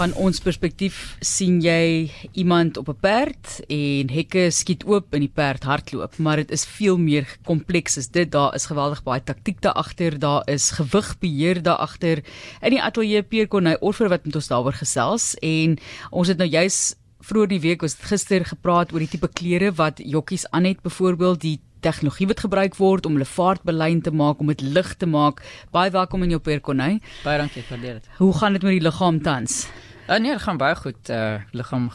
Van ons perspektief sien jy iemand op 'n perd en hekke skiet oop en die perd hardloop, maar dit is veel meer kompleks as dit. Daar is geweldig baie taktiek daar agter, daar is gewigbeheer daar agter. In die ateljee Pierre Corneille Orfer wat met ons daaroor gesels en ons het nou juis vroeër die week was gister gepraat oor die tipe klere wat jokkies aan het, byvoorbeeld die tegnologie wat gebruik word om hulle vaartbelyn te maak, om dit lig te maak. Baie welkom in jou Perkonay. Baie dankie vir dit. Hoe gaan dit met die liggaam tans? Uh, nee, dit gaan baie goed. Uh liggaam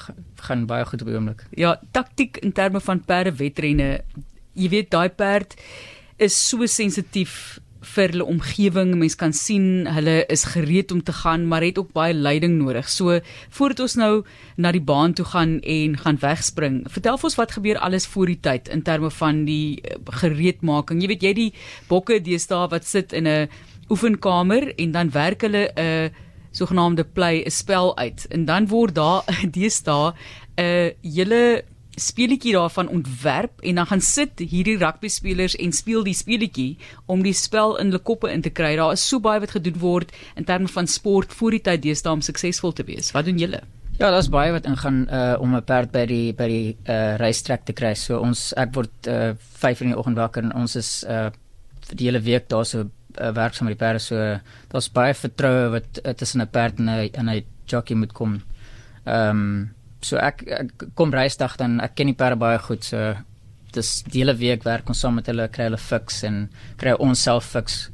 gaan baie goed op die oomblik. Ja, taktiek in terme van perde wedrenne. Jy weet daai perd is so sensitief vir hulle omgewing. Mens kan sien hulle is gereed om te gaan, maar het ook baie leiding nodig. So voordat ons nou na die baan toe gaan en gaan wegspring, vertel ons wat gebeur alles voor die tyd in terme van die eh, gereedmaking. Jy weet jy die bokke deesdae wat sit in 'n oefenkamer en dan werk hulle 'n sogenaamde play 'n spel uit en dan word daar deesdae 'n uh, hele speletjie daarvan ontwerp en dan gaan sit hierdie rugby spelers en speel die speletjie om die spel in hulle koppe in te kry. Daar is so baie wat gedoen word in terme van sport voor die tyd deesdae om suksesvol te wees. Wat doen julle? Ja, daar's baie wat ingaan uh om 'n perd by die by die uh reistrek te kry. So ons ek word uh 5 in die oggend wakker en ons is uh vir die hele week daar uh, werksaam met die perde. So daar's baie vertroue wat uh, tussen 'n perd en 'n en 'n jockey moet kom. Ehm um, so ek, ek kom reisdag dan ek ken die perde baie goed so dis die hele week werk ons saam met hulle kry hulle fiks en kry ons self fiks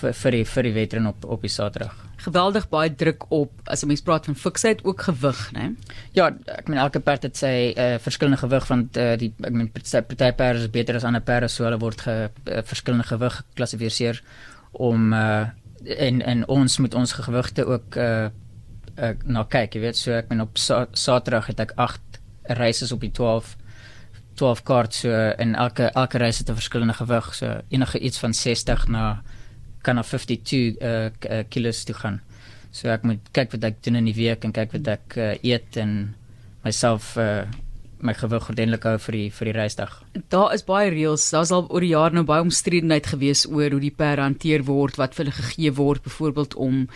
vir vir die vir die wedren op op die Saterdag. Geweldig baie druk op as 'n mens praat van fiksheid ook gewig, né? Ja, ek meen elke perd het sy uh, verskillende gewig want uh, die ek meen party perde is beter as ander perde so hulle word ge uh, verskillende gewig geklassifiseer om uh, en en ons moet ons gewigte ook uh, ek na kyk, jy weet, so ek ben op Saterdag het ek 8 reise op die 12 12 kaart so en elke elke reis het 'n verskillende gewig, so enige iets van 60 na kan na 52 uh, uh, kilos toe gaan. So ek moet kyk wat ek doen in die week en kyk wat ek uh, eet en myself uh, my gewig ordentlik hou vir die vir die reisdag. Daar is baie reëls. Daar's al oor die jare nou baie omstredenheid gewees oor hoe die perde hanteer word, wat vir hulle gegee word, byvoorbeeld om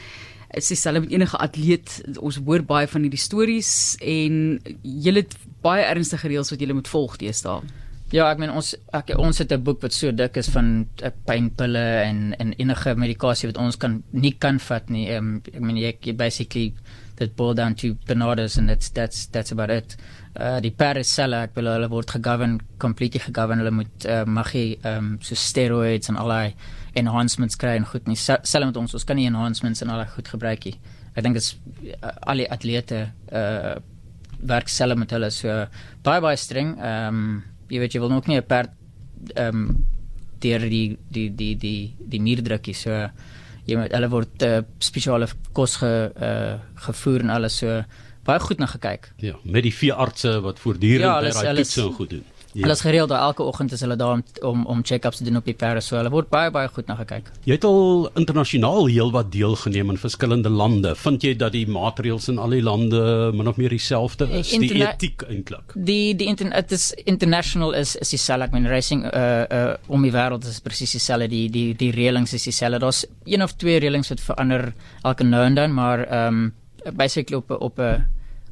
is dieselfde met enige atleet. Ons hoor baie van hierdie stories en julle het baie ernstige reëls wat julle moet volg deesdae. Ja, ek meen ons ek, ons het 'n boek wat so dik is van uh, pynpille en en enige medikasie wat ons kan nie kan vat nie. Um, ek meen jy, jy basically that boil down to Bernardus and that's that's that's about it. Uh die paracella ek wil hulle word gegovern completely gegovern. Hulle moet uh, mag jy um so steroids en allerlei enhancements kry en goed nie. Selfs met ons ons kan nie enhancements en al goed gebruik nie. Ek dink dit is uh, al die atlete uh werk self met hulle. So baie baie streng. Um jy weet jy wil ook nie 'n perd um deur die die die die die muurdrukkie so jy moet hulle word uh, spesiale kos ge uh, gevoer en alles. So baie goed na gekyk. Ja, met die veeartse wat voortdurend ja, by daai toetse goed doen. Ja. Hulle is gereeld daar elke oggend is hulle daar om om, om check-ups te doen op die perde so hulle word baie baie goed na gekyk. Jy het al internasionaal heelwat deelgeneem in verskillende lande. Vind jy dat die maatreëls in al die lande min of meer dieselfde is? Die etiek eintlik. Die die internet is international is is dieselfde. Ek meen racing uh uh om die wêreld is presies dieselfde. Die die die reëlings is dieselfde. Daar's een of twee reëlings wat verander elke nou en dan, maar ehm um, basically op op 'n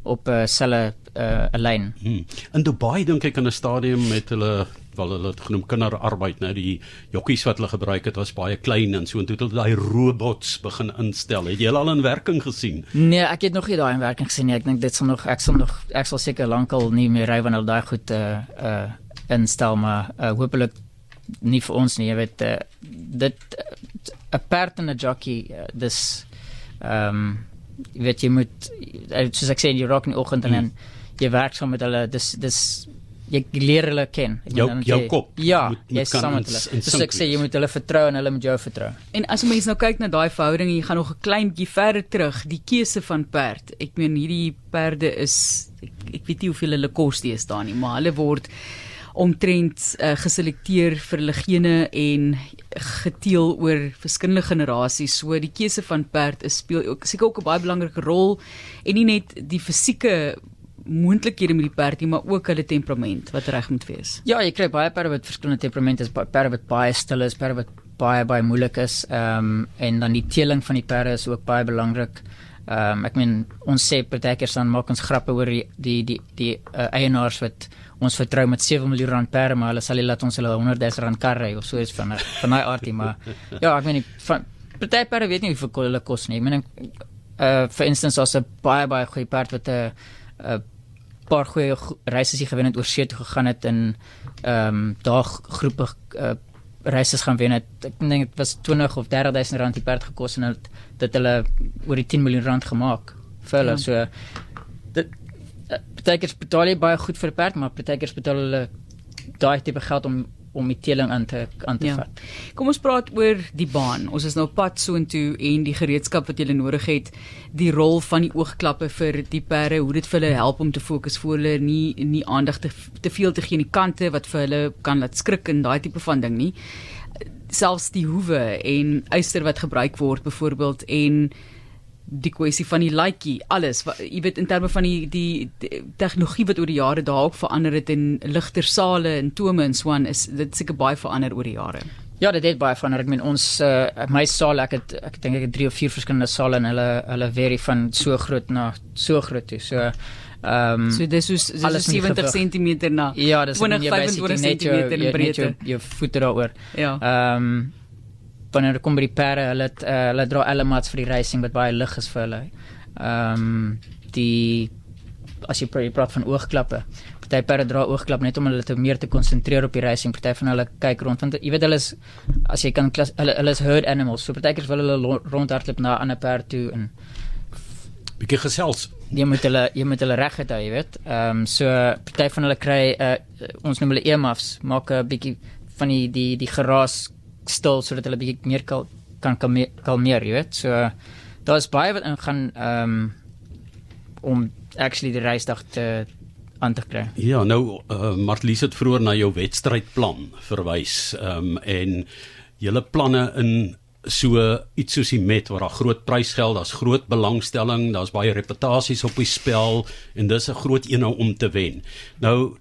op uh, selle 'n uh, lyn. Hmm. In Dubai dink ek in 'n stadium met hulle wel hulle het genoem kinderarbeid, nou die jokkies wat hulle gebruik het was baie klein en so en toe het hulle daai robots begin instel. Het jy al in werking gesien? Nee, ek het nog nie daai in werking gesien nie. Ek dink dit sal nog ek sal nog ek sal seker lankal nie meer ry wanneer hulle daai goed uh uh instel maar uh, hopelik nie vir ons nie. Jy weet uh, dit 'n uh, perd en 'n jockey uh, dis ehm um, weet jy moet soos ek sê jy raak in die oggend en dan hmm jy werk saam met hulle. Dis dis jy leer hulle ken. Ek jou, jou, jou kop ja jy saam met hulle. so ek sê jy moet hulle vertrou en hulle moet jou vertrou. En as jy mens nou kyk na daai verhouding jy gaan nog 'n klein bietjie verder terug. Die keuse van perd. Ek meen hierdie perde is ek, ek weet nie hoeveel hulle kos die is daar nie maar hulle word omtrent uh, geselekteer vir hulle gene en geteel oor verskillende generasies. So die keuse van perd is speel ook seker ook 'n baie belangrike rol en nie net die fisieke moontlikhede met die perd nie, maar ook hulle temperament wat reg moet wees. Ja, jy kry baie perde wat verskillende temperamente is, perde wat baie stil is, perde wat baie baie moeilik is. Ehm um, en dan die teeling van die perde is ook baie belangrik. Ehm um, ek meen ons sê partykeer dan maak ons grappe oor die die die, die uh, eienaars wat ons vertrou met 7 miljoen rand per maand, hulle sal nie laat ons hulle 100 000 rand kar ry of so iets van van daai aardie maar ja, ek meen van party perde weet nie hoeveel hulle kos nie. Ek meen uh vir instance as 'n baie baie goeie perd wat 'n 'n paar goeie reise sy gewen het oor see toe gegaan het in ehm um, daag groepe uh, reise gaan wen het. Ek dink dit was 20 of 30000 rand die perd gekos en het dit hulle oor die 10 miljoen rand gemaak vir hulle. Ja. So dit partykeer betaal jy baie goed vir 'n perd, maar partykeer betaal hulle daai tipe geld om om die teeling aan te aan te ja. vat. Kom ons praat oor die baan. Ons is nou pad soontoe en die gereedskap wat jy nodig het, die rol van die oogklappe vir die perde, hoe dit vir hulle help om te fokus voor hulle nie nie aandag te te veel te gee aan die kante wat vir hulle kan laat skrik en daai tipe van ding nie. Selfs die hoewe en eyster wat gebruik word byvoorbeeld en die kwessie van die laaitjie alles wat jy weet in terme van die die, die tegnologie wat oor die jare daar ook verander het in ligter sale en tome en so aan is dit seker baie verander oor die jare. Ja, dit het baie verander. Ek meen ons uh, my saal ek het ek dink ek het 3 of 4 verskillende sale en hulle hulle vary van so groot na so groot toe. So ehm um, so dis is alles 70 cm na ja, 20 25 cm in breedte. Jou voete daaroor. Ja. Ehm um, wanneer dit kom by die perde, hulle het, uh, hulle dra elements vir die racing wat baie lig is vir hulle. Ehm um, die as jy praat van oogklappe. Party perde dra oogklap net om hulle te meer te konsentreer op die racing. Party van hulle kyk rond want jy weet hulle is as jy kan klas, hulle hulle is herd animals. So partykeer wil hulle rondhardloop na 'n ander perd toe en bietjie gesels. Jy moet hulle jy moet hulle reg het, jy weet. Ehm um, so party van hulle kry uh, ons noem hulle earmuffs, maak 'n bietjie van die die die geraas stil sodat hulle bietjie meer kal, kan kalmeer, kalmeer, jy weet. So daar's baie wat ingaan ehm um, om actually die reisdag te aan te kry. Ja, nou uh, Martlies het vroeër na jou wedstrydplan verwys. Ehm um, en julle planne in so iets soos die met waar daar groot prysgeld, daar's groot belangstelling, daar's baie reputasies op die spel en dis 'n groot een om te wen. Nou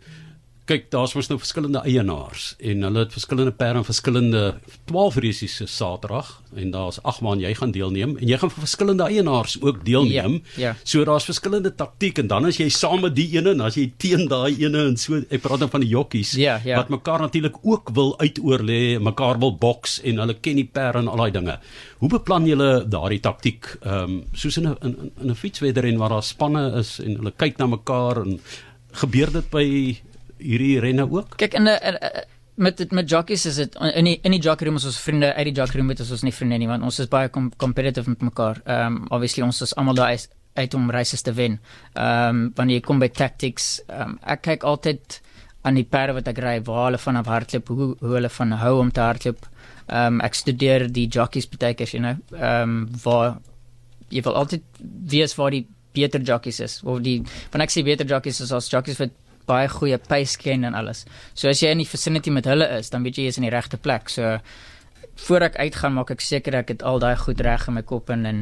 kyk daar's mos nou verskillende eienaars en hulle het verskillende perde en verskillende 12 resies se Saterdag en daar's ag man jy gaan deelneem en jy gaan vir verskillende eienaars ook deelneem. Ja, ja. So daar's verskillende taktiek en dan as jy saam met die ene en as jy teen daai ene en so ek praat dan van die jockeys ja, ja. wat mekaar natuurlik ook wil uitoorlê, mekaar wil boks en hulle ken die perde en al daai dinge. Hoe beplan julle daardie taktiek ehm um, soos in 'n in 'n fietswedren waar daar spanne is en hulle kyk na mekaar en gebeur dit by hierdie renne ook? Kyk in 'n met met jockeys is dit in die, in die jockey room is ons vriende uit die jockey room met ons nie vriende nie want ons is baie com competitive met mekaar. Ehm um, obviously ons is almal daar uit om races te wen. Ehm um, wanneer jy kom by tactics, um, ek kyk altyd aan die perde wat ek ry, waar hulle vanaf hardloop, hoe hoe hulle van hou om te hardloop. Ehm um, ek studeer die jockeys baie keer, you know. Ehm um, waar jy wil altyd weet waar die beter jockeys is. Of die van ek sê beter jockeys is as jockeys wat baie goeie pace ken en alles. So as jy in die vicinity met hulle is, dan weet jy jy is in die regte plek. So voor ek uitgaan maak ek seker ek het al daai goed reg in my kop en en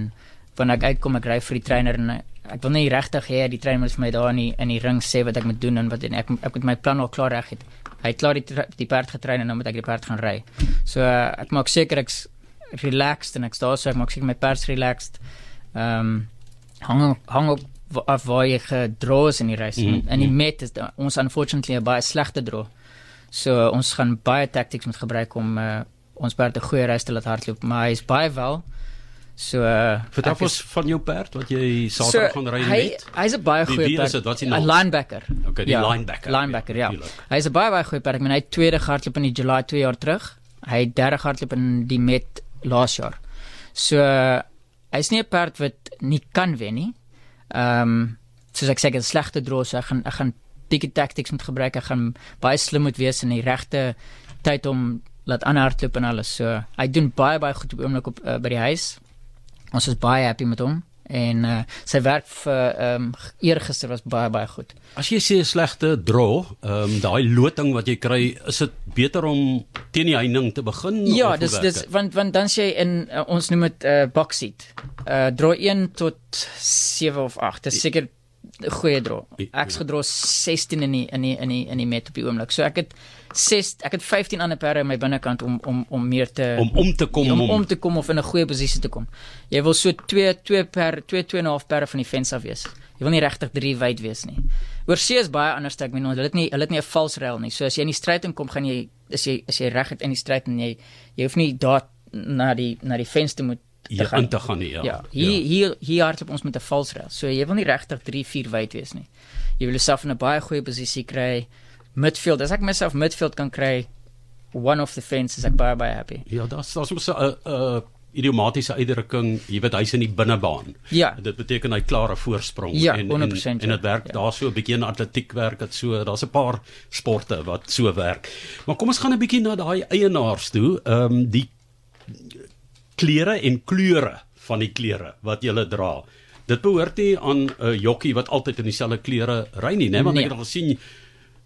wanneer ek uitkom ek ry vir die trainer en ek wil nie regtig hê die trainer moet vir my daar in die, in die ring sê wat ek moet doen en wat en ek ek moet my plan al klaar reg het. Hy het klaar die die perd getrein en nou moet ek die perd gaan ry. So ek maak seker ek's relaxed en ek staan so ek maak seker my perd relaxed. Ehm um, hang hang op af waar jy gedra is in die reis. Mm. En die met is da, ons unfortunately 'n baie slegte dra. So ons gaan baie tactics moet gebruik om uh, ons perd 'n goeie reis te laat hardloop, maar hy is baie wel. So uh, vertel ons van jou perd wat jy Saterdag so, gaan ry met. Hy's 'n baie goeie perd. Wat is dit? 'n linebacker. Okay, die ja, linebacker. Linebacker, ja. Hy's 'n baie baie goeie perd. Ek meen hy het tweede hardloop in die July 2 jaar terug. Hy het derde hardloop in die met laas jaar. So uh, hy's nie 'n perd wat nie kan wen nie. Ehm um, soos ek sê het slegte droë, so ek gaan ek gaan bietjie tactics moet gebruik. Ek gaan baie slim moet wees in die regte tyd om laat aanhardloop en alles. So hy doen baie baie goed op oomblik op uh, by die huis. Ons is baie happy met hom en uh, sy werk vir ehm um, eergister was baie baie goed. As jy sê 'n slegte draw, ehm um, daai loting wat jy kry, is dit beter om teen die heining te begin ja, of dis dis want want dan sê in uh, ons noem dit uh, box seat. Uh draw 1 tot 7 of 8. Dis seker goeie draw. Ek's gedra 16 in die in die in die in die met op die oomblik. So ek het 6 ek het 15 ander perde in my binnekant om om om meer te om om te kom om om te kom of in 'n goeie posisie te kom. Jy wil so 2 2 per 2 2 en 'n half perde van die fence af wees. Jy wil nie regtig 3 wyd wees nie. Oorsee is baie anders ek meen hulle het nie hulle het nie 'n vals rail nie. So as jy in die stryd inkom, gaan jy as jy as jy reg het in die stryd en jy jy hoef nie daar na die na die te moet te ja, gaan. te gaan nie, ja. Ja, hier ja. hier hier hardloop ons met 'n vals rail. So jy wil nie regtig 3 4 wyd wees nie. Jy wil jouself in 'n baie goeie posisie kry. Midfield, as ek myself midfield kan kry, one of the fence is ek baie baie happy. Ja, daar's daar's mos 'n 'n idiomatiese uitdrukking, jy weet hy's in die binnebaan. Ja. Dit beteken hy klare voorsprong ja, en en, en dit werk ja. daar so 'n bietjie in atletiek werk dit so daar's 'n paar sporte wat so werk. Maar kom ons gaan 'n bietjie na daai eienaars toe. Ehm um, die klere en kleure van die klere wat jy dra. Dit behoort nie aan 'n uh, jokkie wat altyd in dieselfde klere ry nie, né? Want nee. ek het al gesien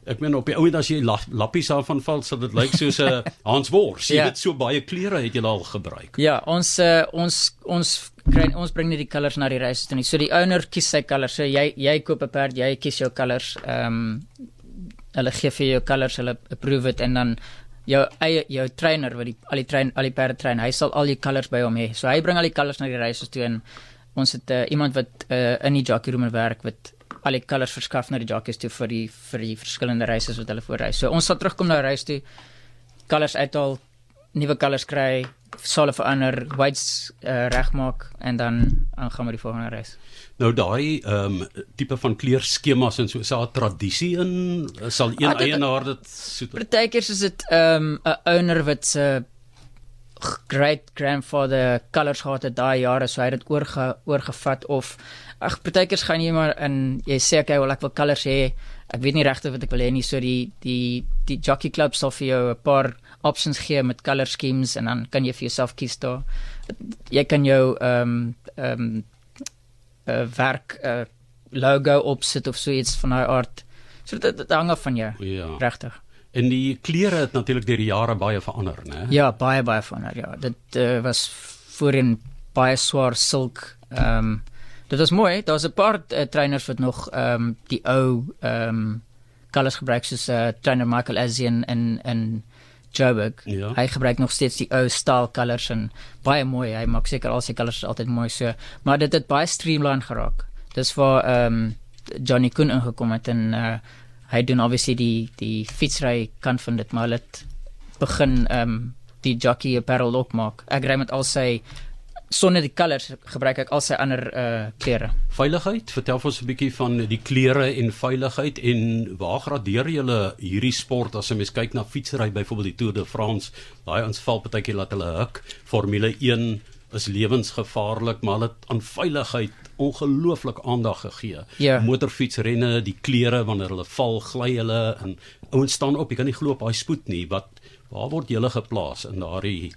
ek meen op die ouend as jy la, lappies af van val, sal dit lyk soos 'n Hans Wors. Jy ja. weet so baie kleure het jy al gebruik. Ja, ons uh, ons ons kry ons bring net die colors na die reis toe nie. So die owner kies sy colors. So jy jy koop 'n perd, jy kies jou colors. Ehm um, hulle gee vir jou colors, hulle approve dit en dan jou eie jou trainer wat die al die train al die perde train, hy sal al die colors by hom hê. So hy bring al die colors na die races toe en ons het uh, iemand wat uh, in die jockey room werk wat al die colors verskaf na die jockeys toe vir die vir die verskillende races wat hulle voorry. So ons sal terugkom na race toe. Colors uithaal, nuwe colors kry, sal verander, whites uh, regmaak en dan gaan we die volgende race. Nou daai ehm um, tipe van kleurskemas en so is daar 'n tradisie in sal een ah, eienaar dit so Partykeers is dit ehm um, 'n owner wat se great grandfather colors gehad het daai jare so hy het dit oorge oorgevat of ag partykeers gaan jy maar in jy sê okay wel ek wil colors hê ek weet nie regtig wat ek wil hê nie so die die die jockey club sal vir jou 'n paar options gee met color schemes en dan kan jy vir jouself kies daar jy kan jou ehm um, ehm um, uh, werk uh, logo opsit of so iets van daai aard. So dit, dit hang af van jou. Ja. Regtig. En die klere het natuurlik deur die jare baie verander, né? Ja, baie baie verander. Ja, dit uh, was voorheen baie swaar silk. Ehm um, dit was mooi. Daar's 'n paar uh, trainers wat nog ehm um, die ou ehm um, colors gebruik soos uh, trainer Michael Asian en en Joburg. Ja. Hy gebruik nog steeds die ou style colors en baie mooi. Hy maak seker al sy colors is altyd mooi so, maar dit het baie streamline geraak. Dis waar ehm um, Johnny Kun ingekom het en uh, hy doen obviously die die fietsry kan van dit maar dit begin ehm um, die jockey apparel ook maak. Ek ry met al sy sonder die colors gebruik ek al sy ander uh klere. Veiligheid, vertel ons 'n bietjie van die klere en veiligheid en waar gradeer julle hierdie sport as 'n mens kyk na fietsry byvoorbeeld die Tour de France, daai ons val partykeer laat hulle huk. Formule 1 is lewensgevaarlik, maar hulle het aan veiligheid ongelooflik aandag gegee. Ja. Motorfietsrenne, die klere wanneer hulle val, gly hulle en ouens staan op, jy kan nie glo op daai spoed nie. Wat Waar word julle geplaas in daardie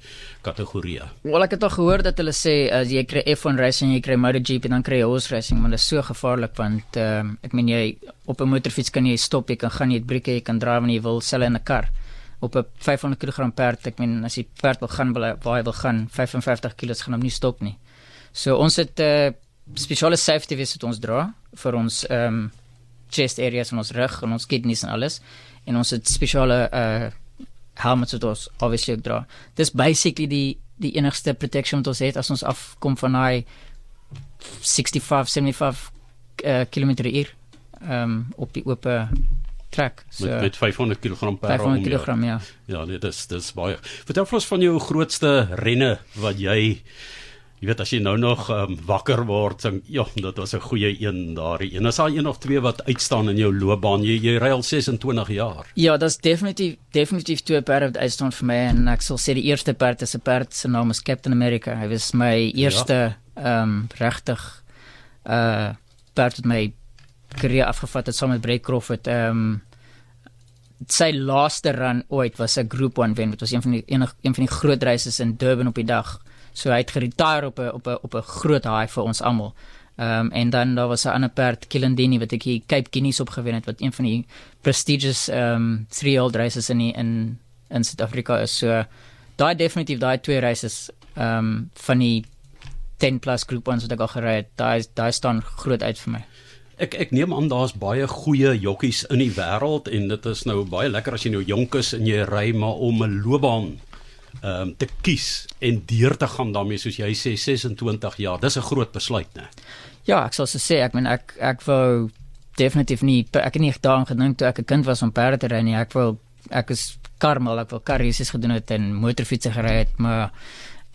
kategorie? Wel ek het al gehoor dat hulle sê as jy kry F1 racing, jy kry MotoGP en dan kry jy horse racing, maar dit is so gevaarlik want ehm uh, ek meen jy op 'n motorfiets kan jy stop, jy kan gaan jy het brieke, jy kan draai wanneer jy wil, selfs in 'n kar. Op 'n 500 kg perd, ek meen as jy perd wil gaan waar hy wil gaan, 55 kg gaan hom nie stop nie. So ons het 'n uh, spesiale safety vest wat ons dra vir ons ehm um, chest areas en ons rug en ons kidneys en alles. En ons het spesiale uh helmets wat ons obviously ook dra. Dis basically die die enigste protection wat ons het as ons afkom van daai 65 75 uh, km/h um op die oop trek. So met, met 500 kg per 500 kg ja. Ja, nee, dis dis baie. Vertel vir ons van jou grootste renne wat jy Jy weet as jy nou nog um, wakker word, dan ja, dit was 'n goeie een daardie. En as daar een of twee wat uitstaan in jou loopbaan, jy jy ry al 26 jaar. Ja, dit is definitief definitief twee perde wat uitstaan vir my en ek sal sê die eerste perd is 'n perd se naam is Captain America. Hy was my eerste ja. ehm ja. um, regtig uh perd wat my karriere afgevat het saam met Brett Crawford. Ehm um, sy laaste run ooit was 'n Group 1 wen. Dit was een van die enig, een van die groot races in Durban op die dag. So hy het geretire op 'n op 'n op 'n groot high vir ons almal. Ehm um, en dan daar was 'n ander perd Kilindini wat ek hier Cape Guineas opgewen het wat een van die prestigious ehm um, three old races in die, in in Suid-Afrika is. So daai definitief daai twee races ehm um, van die 10 plus group ones wat ek al gery het, daai daai staan groot uit vir my. Ek ek neem aan daar's baie goeie jockeys in die wêreld en dit is nou baie lekker as jy nou jonk is en jy ry maar om 'n loopbaan ehm um, te kies en deur te gaan daarmee soos jy sê 26 jaar. Dis 'n groot besluit, né? Ja, ek sal so sê, ek meen ek ek wou definitief nie ek het nie daaraan gedink toe ek 'n kind was om perde te ry nie. Ek wou ek is karmel, ek wou karriesies gedoen het en motorfietsse gery het, maar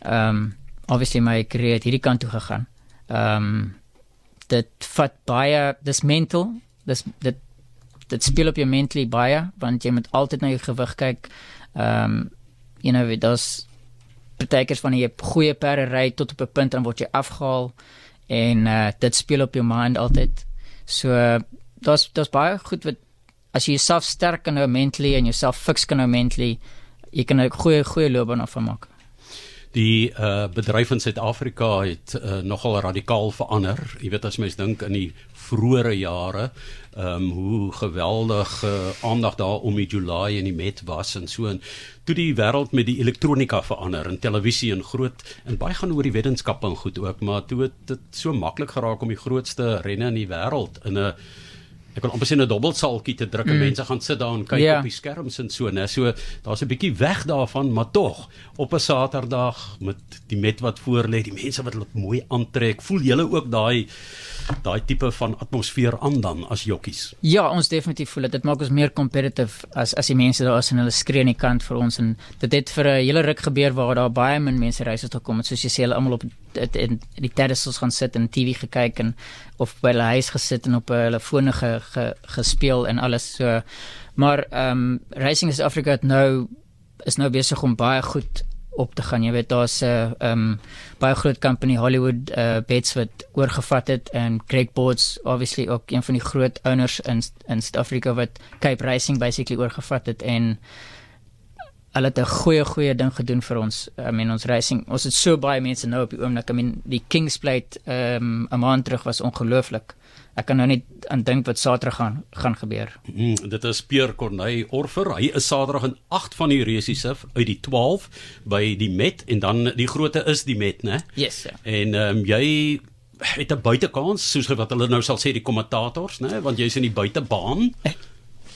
ehm um, obviously my karier het hierdie kant toe gegaan. Ehm um, dit vat baie dis mental, dis dit dit speel op jou mentally baie want jy moet altyd na jou gewig kyk. Ehm um, you know, dit is betekens van jy goeie perde ry tot op 'n punt dan word jy afgehaal en uh, dit speel op jou mind altyd. So uh, daar's daar's baie goed wat as jy jouself sterk kan nou mentally en jouself fix kan nou mentally, jy kan 'n goeie goeie loopbaan af maak. Die uh, bedryf in Suid-Afrika het uh, nogal radikaal verander. Jy weet as mens dink in die vroeëre jare, ehm um, hoe geweldig uh, aandag daar om die July en die Met was en so en toe die wêreld met die elektronika verander en televisie en groot en baie gaan oor die wetenskap en goed ook, maar toe het dit so maklik geraak om die grootste renne in die wêreld in 'n ek wil amper sien 'n dobbelsaltjie te druk en mm. mense gaan sit daar en kyk yeah. op die skerms en so, né? So daar's 'n bietjie weg daarvan, maar tog op 'n Saterdag met die met wat voor lê, die mense wat hulle mooi aantrek, voel jy ook daai daai tipe van atmosfeer aan dan as jokkies. Ja, ons definitief voel dit. Dit maak ons meer competitive as as die mense daar is en hulle skree aan die kant vir ons en dit het vir 'n hele ruk gebeur waar daar baie min mense reis het gekom en soos jy sê hulle almal op dit in die terrasse gaan sit en TV gekyk en of by hulle huis gesit en op hulle fone ge, ge, gespeel en alles so. Maar ehm um, Racing South Africa het nou is nou besig om baie goed op te gaan. Jy weet daar's 'n uh, um baie groot company Hollywood uh bets wat oorgevat het en Craig Boards obviously ook een van die groot owners in in Suid-Afrika wat Cape Racing basically oorgevat het en hulle het 'n goeie goeie ding gedoen vir ons. I mean ons racing, ons het so baie mense nou op die oomblik. I mean die Kings Plate um 'n maand terug was ongelooflik ek kan nou net aan dink wat Saterdag gaan gaan gebeur. Mm, dit is Pierre Corneille Orfer. Hy is Saterdag in 8 van die resiese uit die 12 by die Met en dan die grootte is die Met, né? Yes. Ja. En ehm um, jy het 'n buitekans soos wat hulle nou sal sê die kommentators, né? Want jy's in die buitebaan.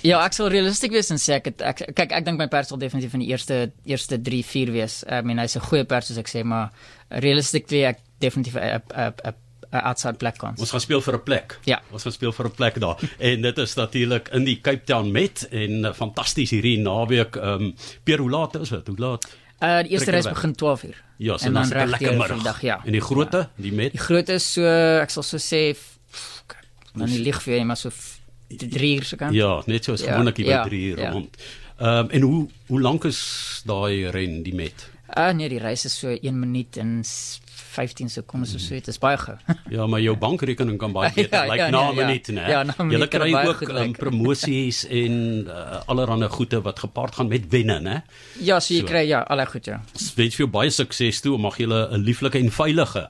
Ja, ek sal realisties wees en sê ek het, ek kyk ek dink my pers sal definitief in die eerste eerste 3 4 wees. I mean hy's 'n goeie pers soos ek sê, maar realisties ek definitief 'n 'n outside plek kans. Ons gaan speel vir 'n plek. Ja. Ons gaan speel vir 'n plek daar. en dit is natuurlik in die Cape Town Met en uh, fantasties hierdie naweek. Ehm um, Pier hoe laat is dit? Hoe laat? Uh die eerste reis begin 12uur. Ja, so en dan reg lekker middag. Ja. En die grootte, ja. die Met. Die grootte is so ek sal so sê dan die lig vir jy maar so 3 uur se kant. Ja, net so as ja. gewoonlik by 3 ja. uur ja. rond. Ehm um, en hoe hoe lank is daai ren die Met? Uh nee, die reis is so 1 minuut en 15 sekondes of so, dit is baie gou. ja, maar jou bankrekening kan baie beter ja, lyk like ja, na 'n nee, minuut, né? Ja, jy kry ook um, promosies en uh, allerlei goede wat gepaard gaan met wenne, né? Ja, so jy so, kry ja, al goed ja. Wens vir jou baie sukses toe, mag jy 'n lieflike en veilige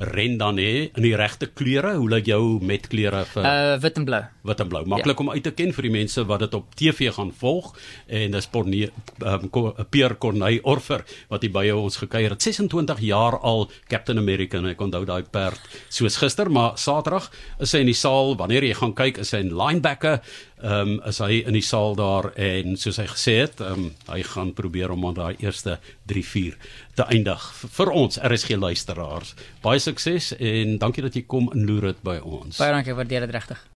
ren dan hè in die regte kleure. Hoe lyk jou met kleure vir uh wit en blou? Wit en blou. Maklik ja. om uit te ken vir die mense wat dit op TV gaan volg en dis Porne um, Pierre Corneille Orfer wat hier by ons gekuier het. 26 jaar al Captain America en ek onthou daai perd soos gister, maar Saterdag is hy in die saal. Wanneer jy gaan kyk, is hy 'n linebacker ehm um, is hy in die saal daar en soos hy gesê het, ehm um, hy gaan probeer om aan daai eerste 3 4 te eindig vir ons RSG luisteraars. Baie sukses en dankie dat jy kom inloer dit by ons. Baie dankie, waardeer dit regtig.